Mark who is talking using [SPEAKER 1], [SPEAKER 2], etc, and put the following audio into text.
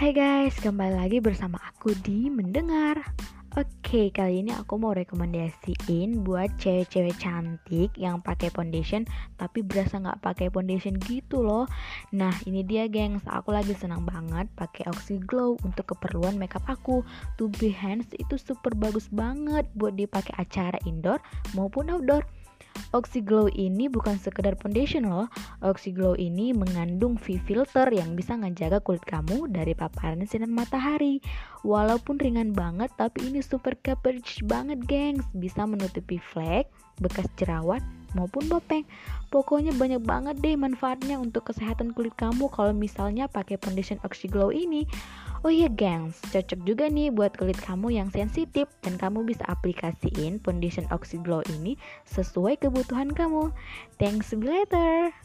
[SPEAKER 1] Hai guys, kembali lagi bersama aku di Mendengar Oke, kali ini aku mau rekomendasiin buat cewek-cewek cantik yang pakai foundation tapi berasa nggak pakai foundation gitu loh. Nah, ini dia gengs, aku lagi senang banget pakai Oxy Glow untuk keperluan makeup aku. To be hands itu super bagus banget buat dipakai acara indoor maupun outdoor. Oxyglow ini bukan sekedar foundation loh. Oxyglow ini mengandung V filter yang bisa ngejaga kulit kamu dari paparan sinar matahari. Walaupun ringan banget, tapi ini super coverage banget, gengs. Bisa menutupi flek, bekas jerawat, maupun bopeng. Pokoknya banyak banget deh manfaatnya untuk kesehatan kulit kamu kalau misalnya pakai foundation Oxyglow ini. Oh iya gengs, cocok juga nih buat kulit kamu yang sensitif dan kamu bisa aplikasiin foundation Oxyglow ini sesuai kebutuhan kamu. Thanks, later.